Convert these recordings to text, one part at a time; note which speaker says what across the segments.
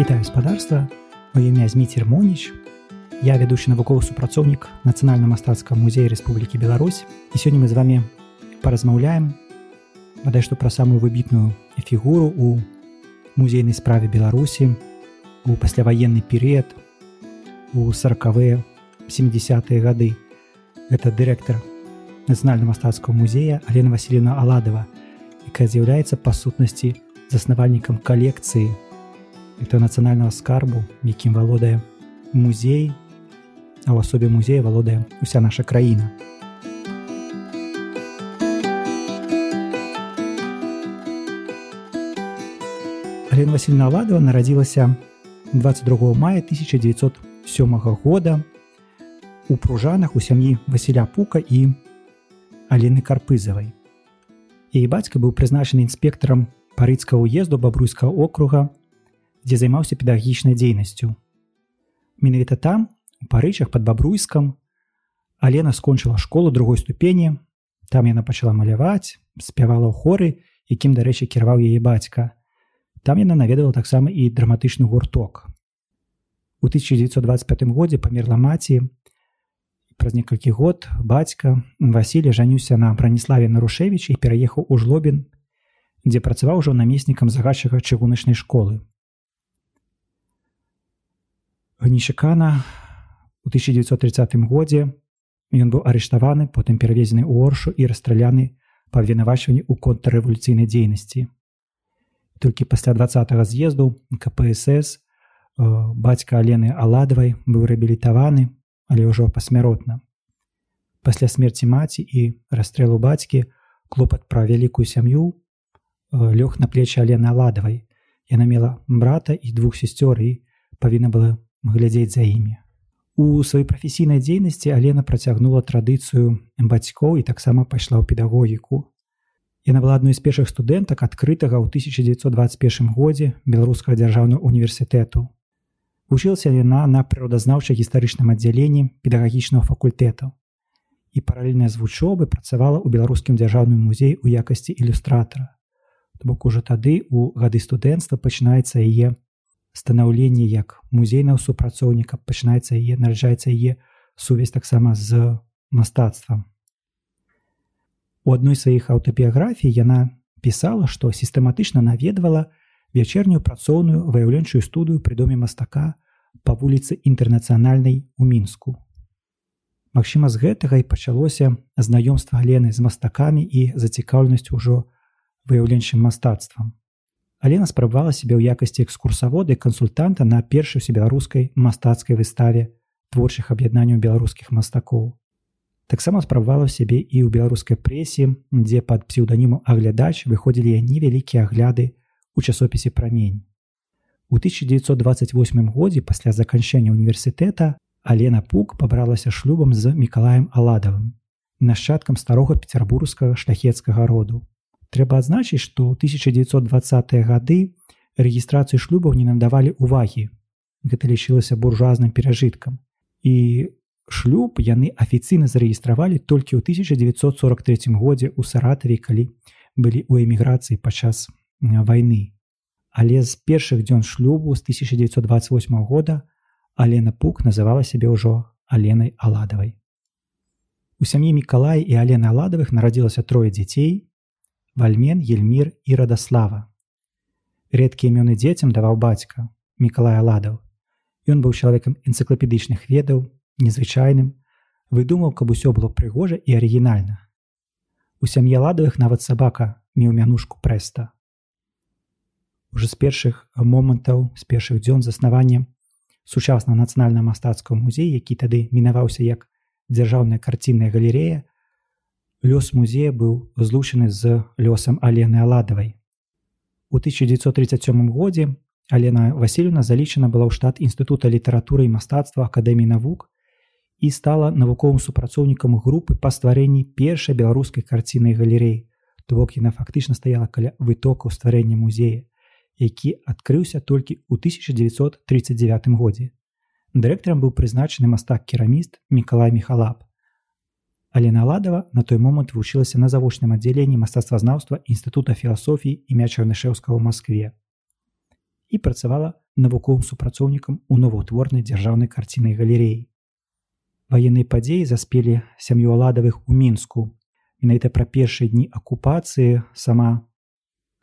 Speaker 1: Вітаю гаспадарства, Маё імя Зміцер Моніч. Я вядучы навуковы супрацоўнік нацыянальна-мастацкага музея Рэспублікі Беларусь. І сёння мы з вами паразмаўляем бадай што пра самую выбітную фігуру у музейнай справе Беларусі у пасляваенны перыяд у сороквыя 70-е гады. Гэта дырэктар нацыянальна-мастацкага музея Алена Васильевна Аладова, якая з'яўляецца па сутнасці заснавальнікам калекцыі это нацыянальнага скарбу якім валодае музей а ў асобе музея валодае уся наша краіна Алена Васильна Аладова нарадзілася 22 мая 1907 года у пружанах у сям'і Васіля Пука і Алены Карпызавай. Яе бацька быў прызначаны інспектарам парыцкага уезду бабруйскага округа дзе займаўся педагагічнай дзейнасцю. Менавіта там, у парычах под бабруйскам, Алена скончыла школу другой ступені, там яна пачала маляваць, спявала ў хоры, якім, дарэчы, кіраваў яе бацька. Там яна наведала таксама і драматычны гурток. У 1925 годзе памерла маці. Праз некалькі год бацька Васілі жаніўся на Браніславе Нарушевіч і пераехаў у жлобін, дзе працаваў ужо намеснікам загадчага чыгуначнай школы. Гнішакана у 1930 годзе ён быў арыштаваны, потым перавезены ў оршу і расстраляны па абвінавачванні ў контррэвалюцыйнай дзейнасці. Толькі пасля два з'езду КПСС бацька Алены Аладавай быў рэабілітаваны, але ўжо пасмяротна. Пасля смерці маці і расстрэлу бацькі клопат пра вялікую сям'ю лёг на плечы Алены Аладавай. Яна мела брата і двух сестёр і павінна была глядзець за імі. У сваёй прафесійнай дзейнасці Алена працягнула традыцыю бацькоў і таксама пайшла ў педагогіку. Яна была адной з першых студэнтак адкрытага ў 1921 годзе беларускага дзяржаўнага універсітэту. Вучылася яна на прыродазнаўчай гістарычным аддзяленні педагагічнага факультэта. І паралельна з вучобы працавала ў беларускім дзяржаўным музеі ў якасці ілюстратара. То бок ужо тады у гады студэнцтва пачынаецца яе станаўленне як музейнага супрацоўніка пачынаецца яе нараджаецца яе сувязь таксама з мастацтвам. У адной сваіх аўтабіяграфій яна пісала, што сістэматычна наведвала вячэрнюю працоўную выяўленчую студыю пры доме мастака па вуліцы інтэрнацыянальнай у мінску. Магчыма, з гэтага і пачалося знаёмства Глены з мастакамі і зацікаўленасць ужо выяўленчым мастацтвам. Алена спрабавала сябе ў якасці экскурсаводы кансультанта на першай усебеларускай мастацкай выставе творчых аб'яднанняў беларускіх мастакоў. Таксама спрабавала сябе і ў беларускай прэсе, дзе пад псеўданіму аглядач выходзілі невялікія агляды ў часопісе прамень. У 1928 годзе пасля заканчэння універсітэта Алена Пук пабралася шлюбам з мікалаем Аладавым, нашчадкам старога пецярбургскага шляхецкага роду трэба адзначыць што 1920 гады рэгістрацыі шлюбаў не надавалі увагі гэта лічылася буржуазным перажыткам. І шлюб яны афіцыйна зарэгістравалі толькі ў 1943 годзе ў саратаве калі былі ў эміграцыі падчас вайны. Але з першых дзён шлюбу з 1928 года алена пук называла сябе ўжо аленай аладавай. У сям'і мікалай і алена аладавых нарадзілася трое дзяцей вальмен ельмір і радаслава рэдкія імёны дзецям даваў бацька мікалай ладаў ён быў чалавекам энцыклапедычных ведаў незвычайным выдумаў каб усё было прыгожа і арыгінальна у сям'е ладавых нават сабака меў мянушку прэста уже з першых момантаў з першых дзён заснавання сучасна нацыянальна-мастацкага музея які тады мінаваўся як дзяржаўная карцінная галерея лёс музея быў злучаны з лёсам алены аладавай у 1937 годзе алена васильевна залічана была ў штат інстытута літаратуры і мастацтва акадэміі навук і стала навуковым супрацоўнікам групы па стварэнні першай беларускай карцінай галереі то бок яна фактычна стаяла каля вытокаў стварэння музея які адкрыўся толькі ў 1939 годзе дырэктарам быў прызначаны мастак кераміст мікалай михалап Алена Ладова на той момант вучылася на завочным аддзяленні мастацтвазнаўства інстытута філасофіі імя чарнышеўскага ў Маскве і працавала навуковым супрацоўнікам у новаўтворнай дзяржаўнай карцінай галереі. Ваенныя падзеі заспелі сям'ю аладавых у мінску. Менавіта пра першыя дні акупацыі сама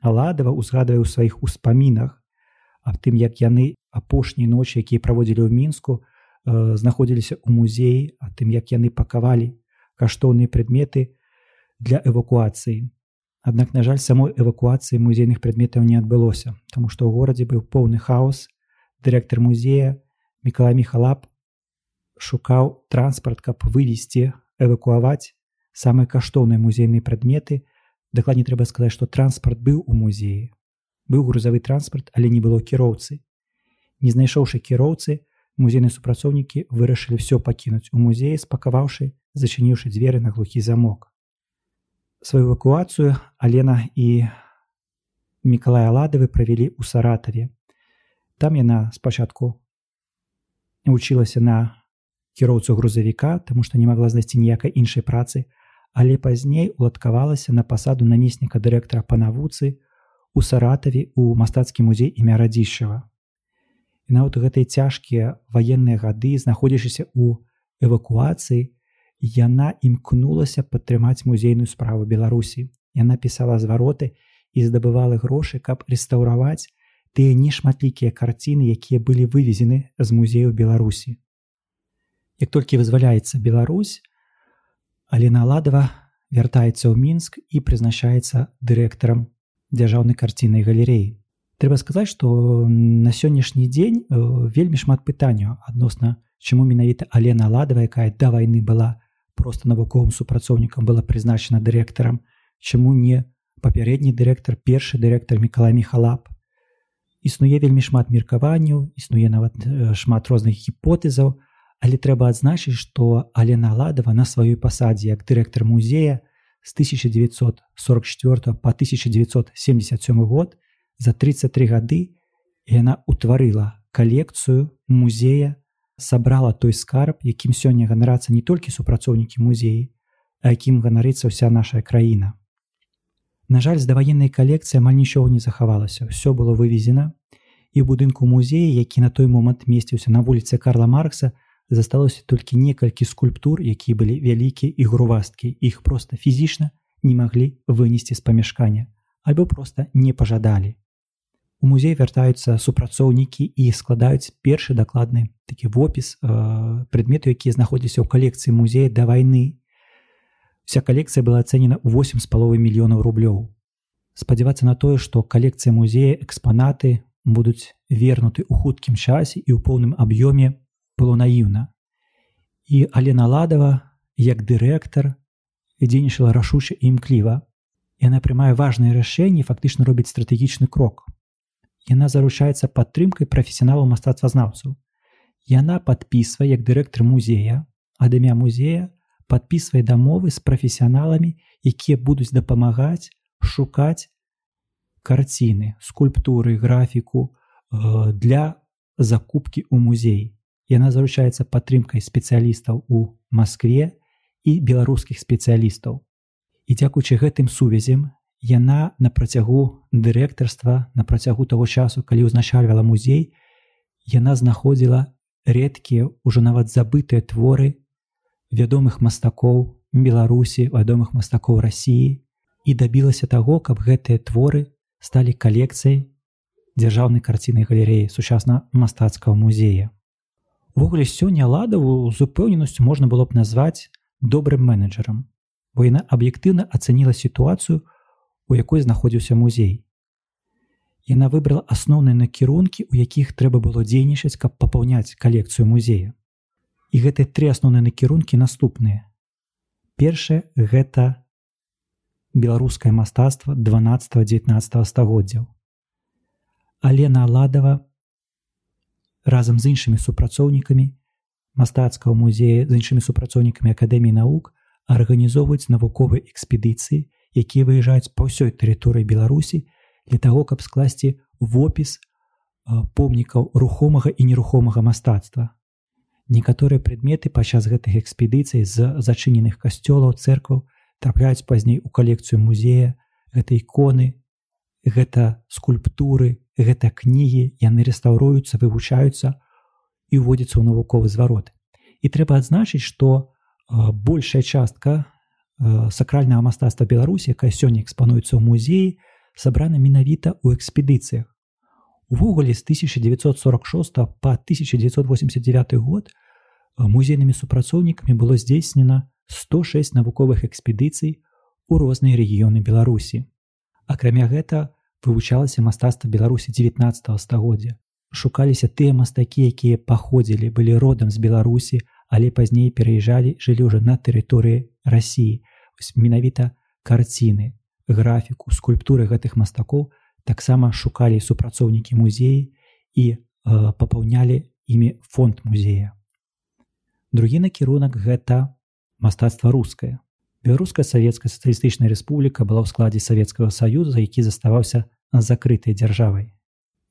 Speaker 1: Аладава узгадвае ў сваіх успамінах аб тым, як яны апошняй ночы, якія праводзілі ў мінску, э, знаходзіліся ў музеі, а тым, як яны пакавалі каштоўныя прадметы для эвакуацыі. Аднак, на жаль, самой эвакуацыі музейных прадметаў не адбылося, Таму што ў горадзе быў поўны хаос. Дырэктар музея Мікала Михалап шукаў транспарт, каб вывесці, эвакуаваць самыя каштоўныя музейныя прадметы. Дакладней трэба сказаць, што транспарт быў у музеі. Быў грузавы транспарт, але не было кіроўцы. Не знайшоўшы кіроўцы, музейныя супрацоўнікі вырашылі ўсё пакінуць у музеі, спакаваўшы, зачыніўшы дзверы на глухі замок. Сваю эвакуацыю алена і мікалай аладавы правялі ў саратаве там яна спачатку вучылася на кіроўцу грузавіка тому што не магла знайсці ніякай іншай працы але пазней уладкавалася на пасаду намесніка дырэктара па навуцы у саратаве у мастацкі музей імя радзішава і нават гэтыя цяжкія ваенныя гады знаходзячыся ў эвакуацыі яна імкнулася падтрымаць музейную справу беларусі. Яна пісала звароты і здабывала грошы каб рэстаўраваць тыя нешматлікія карціны якія былі вывезены з музею беларусі. Як толькі вызваляецца Беларусь алена ладова вяртаецца ў мінск і прызначаецца дырэктарам дзяржаўнай карцінай галереі трэба сказаць што на сённяшні дзень э, вельмі шмат пытанняў адносна чаму менавіта алена ладова якая да вайны была просто навуковым супрацоўнікам была прызначана дырэктарам чаму не папярэдні дырэктар першы дырэктар мікала михалап існуе вельмі шмат меркаванняў існуе нават э, шмат розных гіпотэзаў але трэба адзначыць што алена ладова на сваёй пасадзе як дырэктар музея з 1944 по 1977 год за 33 гады яна утварыла калекцыю музея сабрала той скарб якім сёння ганарацца не толькі супрацоўнікі музеі а якім ганарыцца ўся наша краіна. На жаль з даваеннай калекцыі амаль нічога не захавалася. Все было вывезена і ў будынку музея які на той момант месціўся на вуліцы карла маркса засталося толькі некалькі скульптур якія былі вялікія і грувасткі іх просто фізічна не маглі вынесці з памяшкання альбо просто не пажадалі у музей вяртаюцца супрацоўнікі і складаюць першы дакладны такі вопіс э, прадмету якія знаходзіліся ў калекцыі музея да вайны. Вся калекцыя была ацэнена 8 з паловы мільёнаў рублёў. Спадзявацца на тое што калекцыя музея экспанаты будуць вернуты ў хуткім часе і ў поўным аб'ёме было наіўна. І алена ладова як дырэктар дзейнічала рашуча імкліва. Яна прымае важныя рашэнні фактычна робіць стратэгічны крок яна заручаецца падтрымкай прафесіяналу мастацтвазнаўцаў. Яна падпісвае як дырэктар музея, ад імя музея падпісвае дамовы з прафесіяналамі, якія будуць дапамагаць шукаць карціны, скульптуры, графіку э, для закупкі ў музеі. Яна заручаецца падтрымкай спецыялістаў у Маскве і беларускіх спецыялістаў. І дзякуючы гэтым сувязям яна на працягу дырэктарства на працягу таго часу калі ўзначальвала музей яна знаходзіла рэдкія ўжо нават забытыя творы вядомых мастакоў беларусі вядомых мастакоў рассіі і дабілася таго каб гэтыя творы сталі калекцыяй дзяржаўнай карцінай галереі сучасна мастацкага музея. Ввогуле сёння ладаву з упэўненасцю можна было б назваць добрым менеджерам бо яна аб'ектыўна ацаніла сітуацыю у якой знаходзіўся музей. Яна выбрала асноўныя накірункі, у якіх трэба было дзейнічаць, каб папаўняць калекцыю музея. І гэтыя тры асноўныя накірункі наступныя. Першае гэта беларускае мастацтва 12-19 стагоддзяў. Алена Аладава разам з іншымі супрацоўнікамі мастацкага музея з іншымі супрацоўнікамі акадэміі навук арганізоўваюць навуковыя экспедыцыі, якія выязджаюць па ўсёй тэрыторыі беларусі для таго каб скласці вопіс помнікаў рухомага і нерухомага мастацтва. Некаторыя прадметы падчас гэтых экспедыцый з зачыненых касцёлаў церкваў трапляюць пазней у калекцыю музея. Гэта іконы гэта скульптуры гэта кнігі. Яны рэстаўруюцца вывучаюцца і ўводзіцца ў навуковы зварот. І трэба адзначыць што большая частка сакральнага мастацтва беларусі якая сёння экспануецца ў музеі сабрана менавіта ў экспедыцыях. Увогуле з 1946 по 1989 год музейнымі супрацоўнікамі было здзейснена 106 навуковых экспедыцый у розныя рэгіёны беларусі. Акрамя гэта вывучалася мастацтва беларусі 19 стагоддзя. Шукаліся тыя мастакі якія паходзілі былі родам з беларусі але пазней пераязджалі жылі ўжо на тэрыторыі рассіі менавіта карціны графіку скульптуры гэтых мастакоў таксама шукалі супрацоўнікі музеі і э, папаўнялі імі фонд музея. Другі накірунак гэта мастацтва рускае. Беларуская савецкая сацыялістычная рэспубліка была ў складзе савецкага саюза які заставаўся закрытай дзяржавай.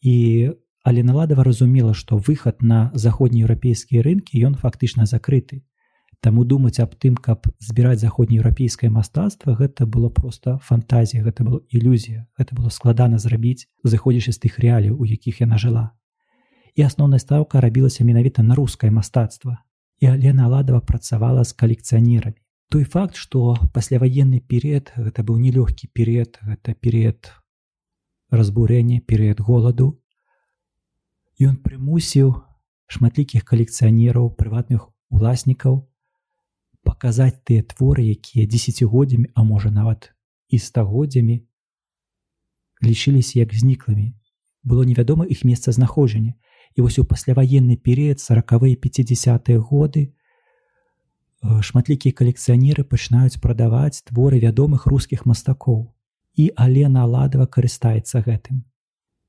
Speaker 1: І але наладава разумела што выхад на заходнееўрапейскія рынкі ён фактычна закрыты Таму думаць аб тым каб збіраць заходнееўрапейскае мастацтва гэта было просто фантазія гэта была ілюзія гэта было складана зрабіць зыходзячы з тых рэалій у якіх яна жыла. І асноўная стаўка рабілася менавіта на рускае мастацтва. І Алена ладава працавала з калекцыянерамі. Той факт што пасляваенны перыяд гэта быў нелёгкі перыяд гэта перыяд разбурэння перыяд голаду ён прымусіў шматлікіх калекцыянераў прыватных уласнікаў паказаць тыя творы якія дзесяцігоддзямі а можа нават і стагоддзямі лічыліся як зніклымі. Было невядома іх месцазнаходжання і вось у пасляваенны перыяд сороквыя 50 годы э, шматлікія калекцыянеры пачынаюць прадаваць творы вядомых рускіх мастакоў. І алена ладава карыстаецца гэтым.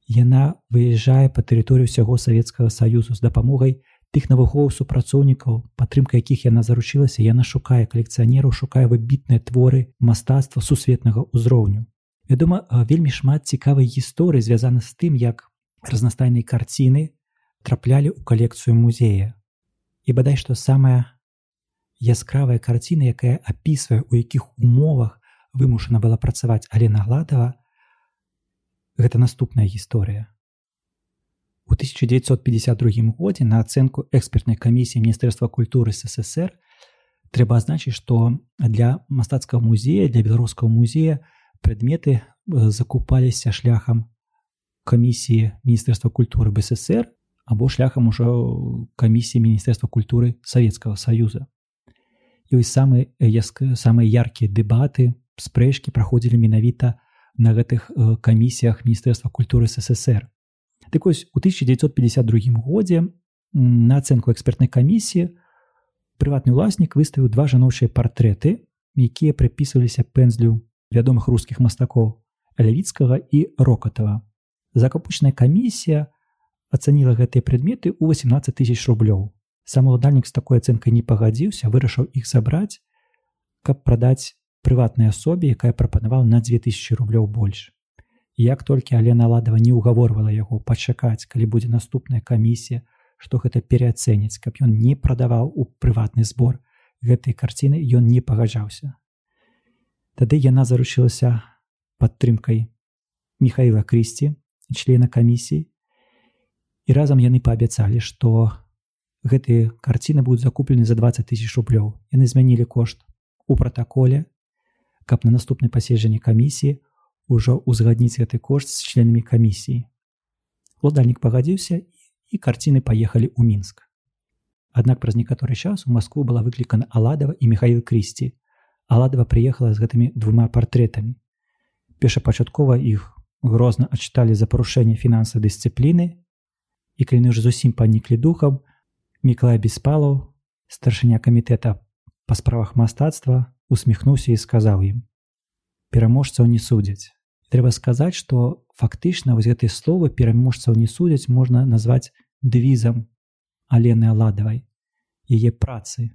Speaker 1: Яна выязджае па тэрыторыю ўсяго савецкага саюзу з дапамогай тых навуковых супрацоўнікаў падтрымка якіх яна заручылася яна шукае калекцыянераў шукае выбітныя творы мастацтва сусветнага ўзроўню вядома вельмі шмат цікавай гісторыі звязана з тым як разнастайныя карціны траплялі ў калекцыю музея і бадай што самая яскравая карціна якая апісвае у якіх умовах вымушана была працаваць але нагладава гэта наступная гісторыя. У 1952 годзе на ацэнку экспертнай камісіі міністэрства культуры ССР трэба азначыць, што для мастацкага музея для беларускага музея прадметы э, закупаліся шляхам камісіі міністэрства культуры БССР або шляхам ужо камісіі міністэрства культуры Савецкага саюза. І вось самы самыя яркія дэбаты спрэчкі праходзілі менавіта на гэтых э, камісіях міністэрства культуры ссср так ось у 1952 годзе на ацэнку экспертнай камісіі прыватны ўласнік выставіў два жаночыя партрэты якія прыпісваліся пэнзлю вядомых рускіх мастакоў лявіцкага і рокатава. Закапучная камісія ацаніла гэтыя прадметы ў 18 тысяч рублёў. Сам уладальнік з такой ацэнкай не пагадзіўся вырашыў іх забраць каб прадаць прыватнай асобе якая прапанавала на 2000 рублёў больш як толькі алена ладава не ўгаворвала яго пачакаць калі будзе наступная камісія што гэта пераацэніць каб ён не прадаваў у прыватны збор гэтай карціны ён не пагаджаўся. Тады яна заручылася падтрымкай михаила крысці члена камісіі і разам яны паабяцалі што гэтыя карціны будуць закуплены за 20 тысяч рублёў. Яны змянілі кошт у пратаколе каб на наступнай паседжанні камісіі ўжо ўзгадніць гэты кошт з членамі камісіі. Уладальнік пагадзіўся і карціны паехалі ў мінск. Аднак праз некаторы час у Маскву была выклікана Аладава і Михаил Крысці. Аладава прыехала з гэтымі двума партрэтамі. Першапачаткова іх грозна адчыталі за парушэнне фінанса дысцыпліны і калі ўжо зусім паніклі духам, Міклай беспалаў, старшыня камітэта па справах мастацтва усміхнуўся і сказаў ім пераможцаў не судзяць трэба сказаць што фактычна вось гэтай словы пераможцаў не судзяць можна назваць дэвізам алены аладавай яе працы.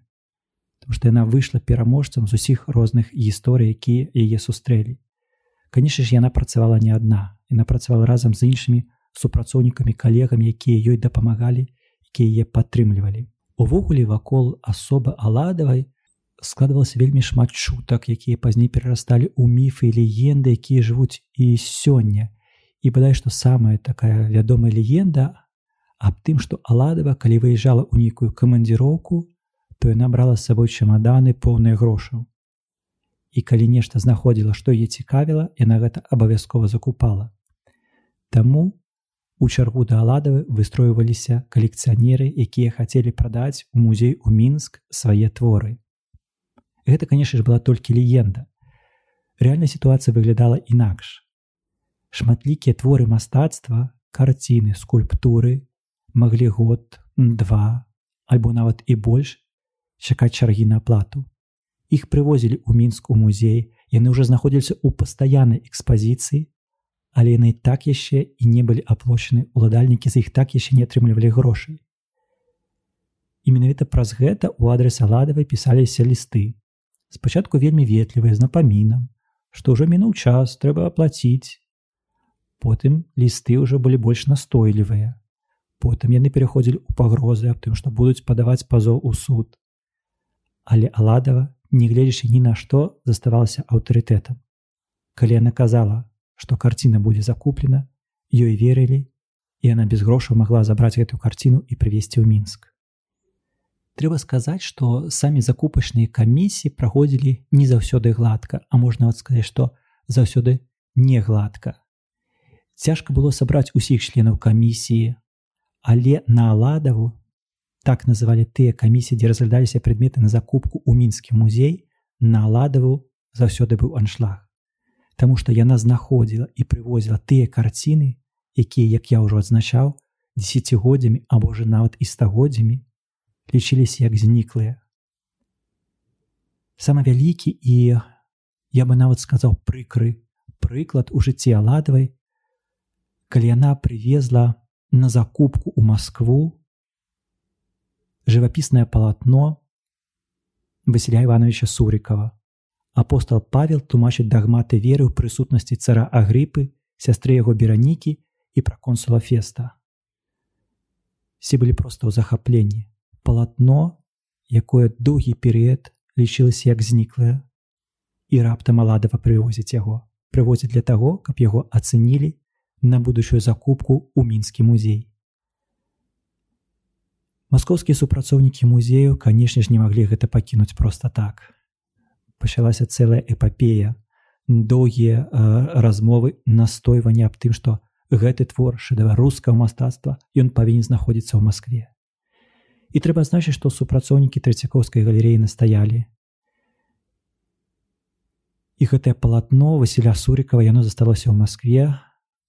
Speaker 1: Што яна выйшла пераможцам з усіх розных гісторый якія яе сустрэлі канешне ж яна працавала не адна яна працавала разам з іншымі супрацоўнікамі калегамі якія ёй дапамагалі якія яе падтрымлівалі увогуле вакол асобы аладавай складвалася вельмі шмат чутак якія пазней перарасталі ў міфы і легенды якія жывуць і сёння. І бадай што самая такая вядомая легенда аб тым што аладава калі выязджала ў нейкую камандзіроўку то яна брала з сабой чамаданы поўныя грошаў і калі нешта знаходзіла што яе цікавіла яна гэта абавязкова закупала. Таму у чаргу да аладавы выстройваліся калекцыянеры якія хацелі прадаць у музей у мінск свае творы Гэта канешне ж была толькі легенда. Рэальная сітуацыя выглядала інакш шматлікія творы мастацтва карціны скульптуры маглі год два альбо нават і больш чакаць чаргі на аплату х прывозілі ў мінск у музей яны ўжо знаходзіліся ў пастаяннай экспазіцыі але яны так яшчэ і не былі аплочаны уладальнікі з іх так яшчэ не атрымлівалі грошай і менавіта праз гэта у адрес аладавай пісаліся лісты спачатку вельмі ветлівыя з напамінам што ўжо мінуў час трэба аплаціць. Потым лісты ўжо былі больш настойлівыя. Потым яны пераходзілі ў пагрозы аб тым што будуць падаваць пазоў у суд. Але аладава не гледзячы ні на што заставалася аўтарытэтам. Калі яна казала што карціна будзе закуплена ёй верылі і яна без грошаў магла забраць гэтую карціну і прывесці ў мінск трэба сказаць што самі закупачныя камісіі праходзілі не заўсёды гладка а можна вот сказаць што заўсёды не гладка. Цяжка было сабраць усіх членаў камісіі але на аладаву так называлі тыя камісіі дзе разглядаліся прадметы на закупку ў мінскі музей на аладаву заўсёды быў аншлаг. Таму што яна знаходзіла і прывозіла тыя карціны якія як я ўжо адзначаў десятгоддзямі або ж нават і стагоддзямі лічыліся як зніклыя самы вялікі і я бы нават сказаў прыкры прыклад у жыцці аладавай калі яна привезла на закупку у Москву живописное полотно Василя Ивановича Сурикова. Апостол Павел тлумачыць дагматы веры ў прысутнасці цара Агрыпы, сястры яго беранікі і пра консула феста. Все былі проста ў захапленні. Палатно, якое доўгі перыяд лічылася як зніклае, і раптам аладава прывозіць яго, прывозіць для таго, каб яго ацэнілі на будучую закупку ў мінскі музей. Маскоўскія супрацоўнікі музею, канешне ж, не маглі гэта пакінуць проста так. Пачалася цэлая эпапея, доўгія э, размовы настойвання аб тым, што гэты твор шэдэварускага мастацтва ён павінен знаходзіцца ў Маскве. І трэба значыць, што супрацоўнікі трыцякоўскай галереі настаялі. І гэтае палатно Васіля Сурікава яно засталося ў Маскве,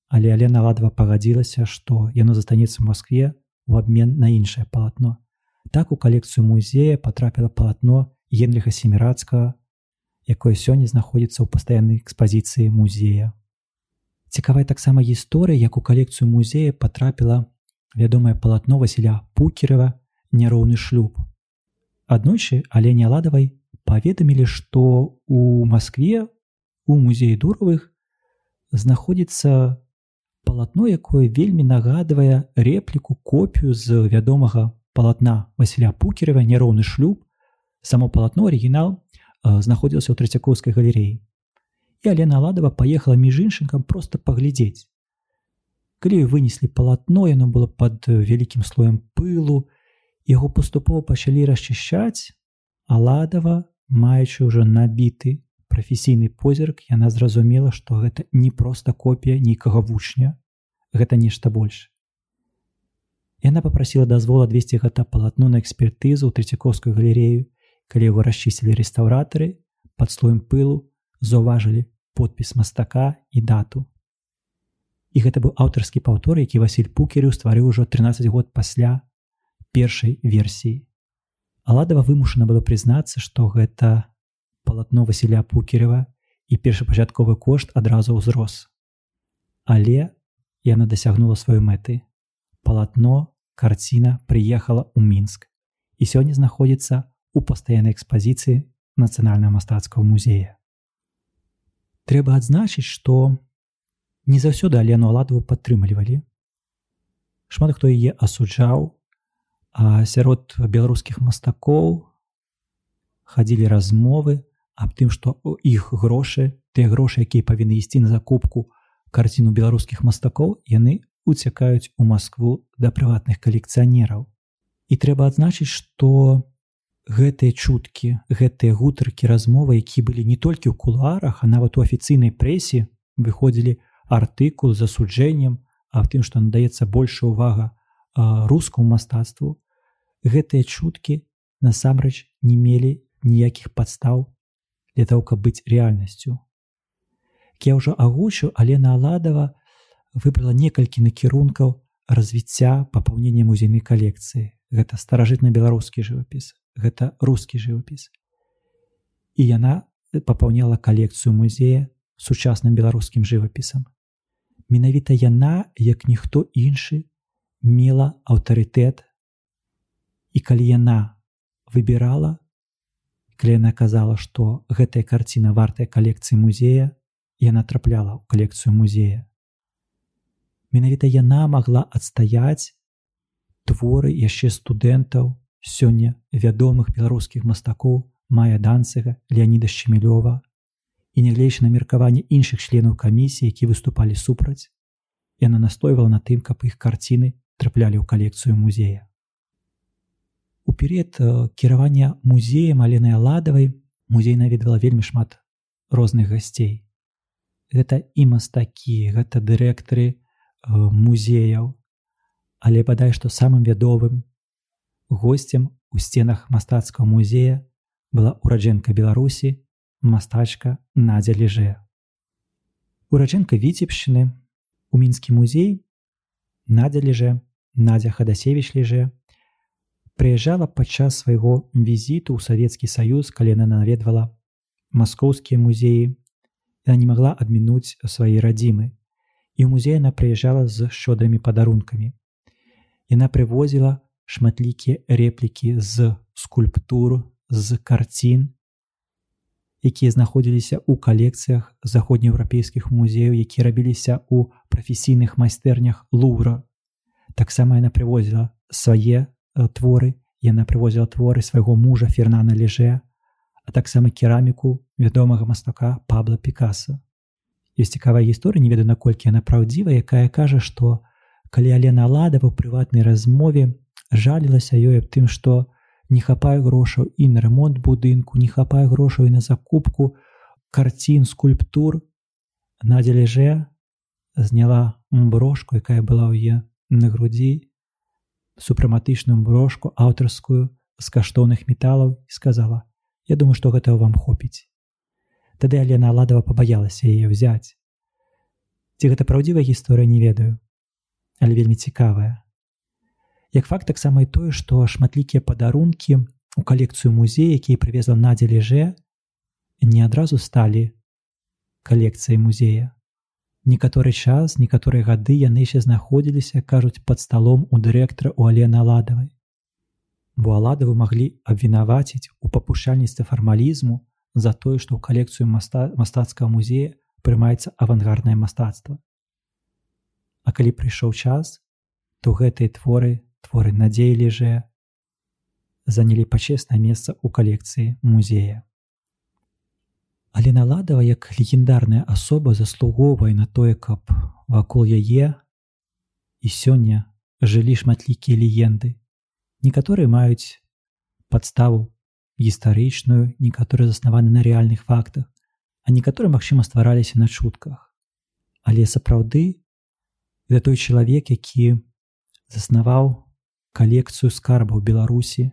Speaker 1: але Алена ладва пагадзілася што яно застанецца в Москве у абмен на іншае палатно так у калекцыю музея потрапіла палатно генліха семірацкага якое сёння знаходзіцца ў пастаяннай экспазіцыі музея цікавая таксама гісторыя як у калекцыю музея потрапіла вядомае палатно Васіля пукерова няроўны шлюб аднойчы алене ладавай паведамілі што у Маскве у музеі дуровых знаходзіцца палатно якое вельмі нагадвае рэпліку копію з вядомага палатна Васіля пукерова няроўны шлюб само палатно арыгінал знаходзілася ў трацякоўскай галереі і алена ладава паехала між іншынкам просто паглядзець. Калі вынеслі палатно яно было под вялікім слоем пылу яго паступова пачалі расчышчаць аладава маючы ўжо набіты прафесійны позірк яна зразумела што гэта не проста копія нейкага вучня гэта нешта больш. Яна попрасила дазвол адвесці гэта палатно на экспертызу ў трыцякоўскую галерею калі яго расчысілі рэстаўратары под слоем пылу заўважылі подпіс мастака і дату. І гэта быў аўтарскі паўтор які Васіль пукерю стварыў ужо 13 год пасля першай версіі аладава вымушана было прызнацца што гэта палатно Васіля Пукерева і першапачатковы кошт адразу ўзрос. Але яна дасягнула сваёй мэты. Палатно, карціна прыехала ў Мінск і сёння знаходзіцца ў пастаяннай экспазіцыі нацыянальна мастацкага музея. Трэба адзначыць, што не заўсёды Алену Аладову падтрымлівалі. Шмат хто яе асуджаў, а сярод беларускіх мастакоў хадзілі размовы аб тым што іх грошы тыя грошы якія павінны ісці на закупку карціну беларускіх мастакоў яны уцякаюць у Маскву да прыватных калекцыянераў. І трэба адзначыць, што гэтыя чуткі, гэтыя гутаркі размовы, які былі не толькі ў кулуарах, а нават у афіцыйнай прэсе выходзілі артыкул з засуджэннем, а в тым, што надаецца большая ўвага рускаму мастацтву, гэтыя чуткі насамрэч не мелі ніякіх падстаў для того, каб быць рэальнасцю. Я ўжо агучу, Алена Аладова выбрала некалькі накірункаў развіцця папаўнення музейнай калекцыі. Гэта старажытна-беларускі жывапіс, гэта рускі жывапіс. І яна папаўняла калекцыю музея сучасным беларускім жывапісам. Менавіта яна, як ніхто іншы, мела аўтарытэт і калі яна выбірала калі яна казала што гэтая карціна вартая калекцыі музея яна трапляла ў калекцыю музея. Менавіта яна магла адстаяць творы яшчэ студэнтаў сёння вядомых беларускіх мастакоў мая данцыга леаніда шчемілёва і нягледзячы на меркаванне іншых членаў камісіі які выступалі супраць яна настойвала на тым каб іх карціны траплялі ў калекцыю музея у перыяд э, кіравання музеем алены аладавай музей наведвала вельмі шмат розных гасцей гэта і мастакі гэта дырэктары э, музеяў але бадай што самым вядовым гостцем у сценах мастацкага музея была ураджэнка беларусі мастачка надзя ліжэ ураджэнка віцебшчыны у мінскі музей надзя ліжэ надзя хадасевич ліжэ прыязджала падчас свайго візіту ў савецкі саюз калі яна наведвала маскоўскія музеі яна не магла адмінуць свае радзімы і ў музей она прыязджала з шчодрымі падарункамі яна прывозіла шматлікія рэплікі з скульптур з карцін якія знаходзіліся ў калекцыях заходнееўрапейскіх музеяў якія рабіліся ў прафесійных майстэрнях лура таксама яна прывозіла свае творы яна прывозіла творы свайго мужа фернана лежэ а таксама кераміку вядомага мастака пабла пікаса ёсць цікавая гісторыя не ведаю наколькі яна праўдзіва якая кажа што калі алена ладава прыватнай размове жалілася ёй аб тым што не хапае грошаў і на ремонт будынку не хапае грошаў і на закупку карцін скульптур надзя лежэ зняла брошку якая была ў е на грудзі супраматычную брошку аўтарскую з каштоўных металаў і сказала я думаю што гэтага вам хопіць тады алена ладова пабаялася яе ўзяць. Ці гэта праўдзівая гісторыя не ведаю але вельмі цікавая. Як факт таксама і тое што шматлікія падарункі у калекцыю музея якія прывезла надзя лежэ не адразу сталі калекцыяй музея некаторы час некаторыя гады яны яшчэ знаходзіліся кажуць под сталом у дырэктара у алена ладавай бо аладавы маглі абвінаваціць у папушальніцтва фармалізму за тое што ў калекцыю маста мастацкага музея прымаецца авангарднае мастацтва. А калі прыйшоў час то гэтыя творы творы надзеі лежэ занялі пачеснае месца ў калекцыі музея Але наладава як легендарная асоба заслугоўвае на тое, каб вакол яе і сёння жылі шматлікія легенды. Некаторыя маюць падставу гістарычную, некаторыя заснаваны на рэальных фактах, а некаторыя, магчыма, ствараліся на чутках. Але сапраўды гэта той чалавек, які заснаваў калекцыю скарбаў Беларусі,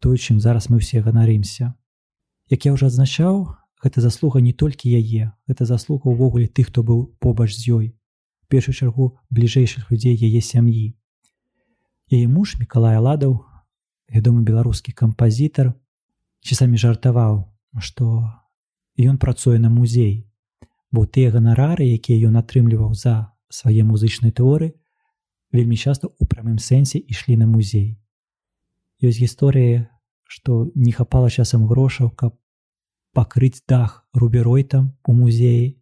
Speaker 1: той, чым зараз мы ўсе ганарымся. Як я ўжо адзначаў, гэта заслуга не толькі яе, гэта заслуга ўвогуле тых, хто быў побач з ёй, першую чаргу бліжэйшых людзей яе сям'і. Яе муж Миколай ладаў, вядомы беларускі кампазітар, часамі жартаваў, што ён працуе на музей, бо тыя ганарары, якія ён атрымліваў за свае музычныя тэоры, вельмі часта ў прамым сэнсе ішлі на музей. Ёсць гісторыі што не хапала часам грошаў, каб пакрыць дах руберойтам у музеі.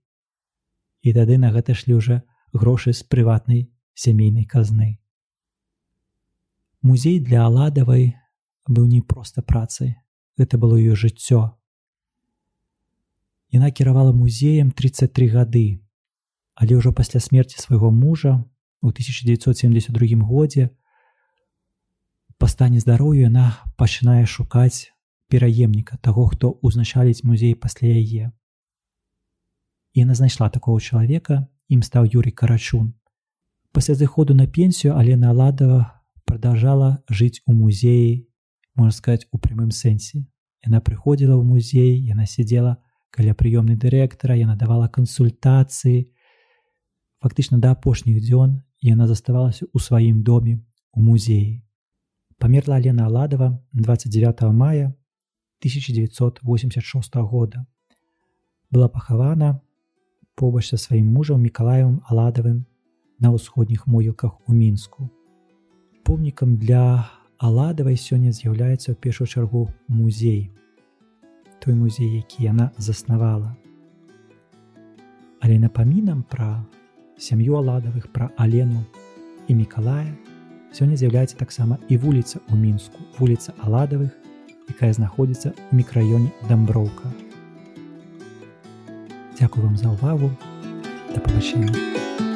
Speaker 1: І тады на гэта шлі ўжо грошы з прыватнай сямейнай казны. Музей для аладавай быў не проста працай, гэта было ее жыццё. Яна кіравала музеем 33 гады. Але ўжо пасля смерти свайго мужа у 1972 годзе па стане здароўя яна пачынае шукаць пераемніка таго, хто ўзначаліць музей пасля яе. Яна знайшла такого чалавека, ім стаў Юрый Карачун. Пасля зыходу на пенсію Алена Аладова продолжала жыць у музеі, можна сказать у прямым сэнсе. Яна прыходзіла ў музей, яна сидзела каля прыёмнай дырэктара, яна давала кансультацыі. Фактычна да апошніх дзён яна заставалася ў сваім доме у музеі. Памерла Алена Аладова 29 мая 1986 года. Была пахавана побач са сваім мужам мікалаевым аладавым на ўсходніх могілках у мінску. Помнікам для аладавай сёння з'яўляецца ў першую чаргу музей. Той музей, які яна заснавала. Але напамінам пра сям'ю аладавых пра алену і мікалая сёння з'яўляецца таксама і вуліца ў мінску, вуліца аладавых, якая знаходзіцца ў мікраёне дамброўка. Дзякую вам за ўвагу. Да пабачэння.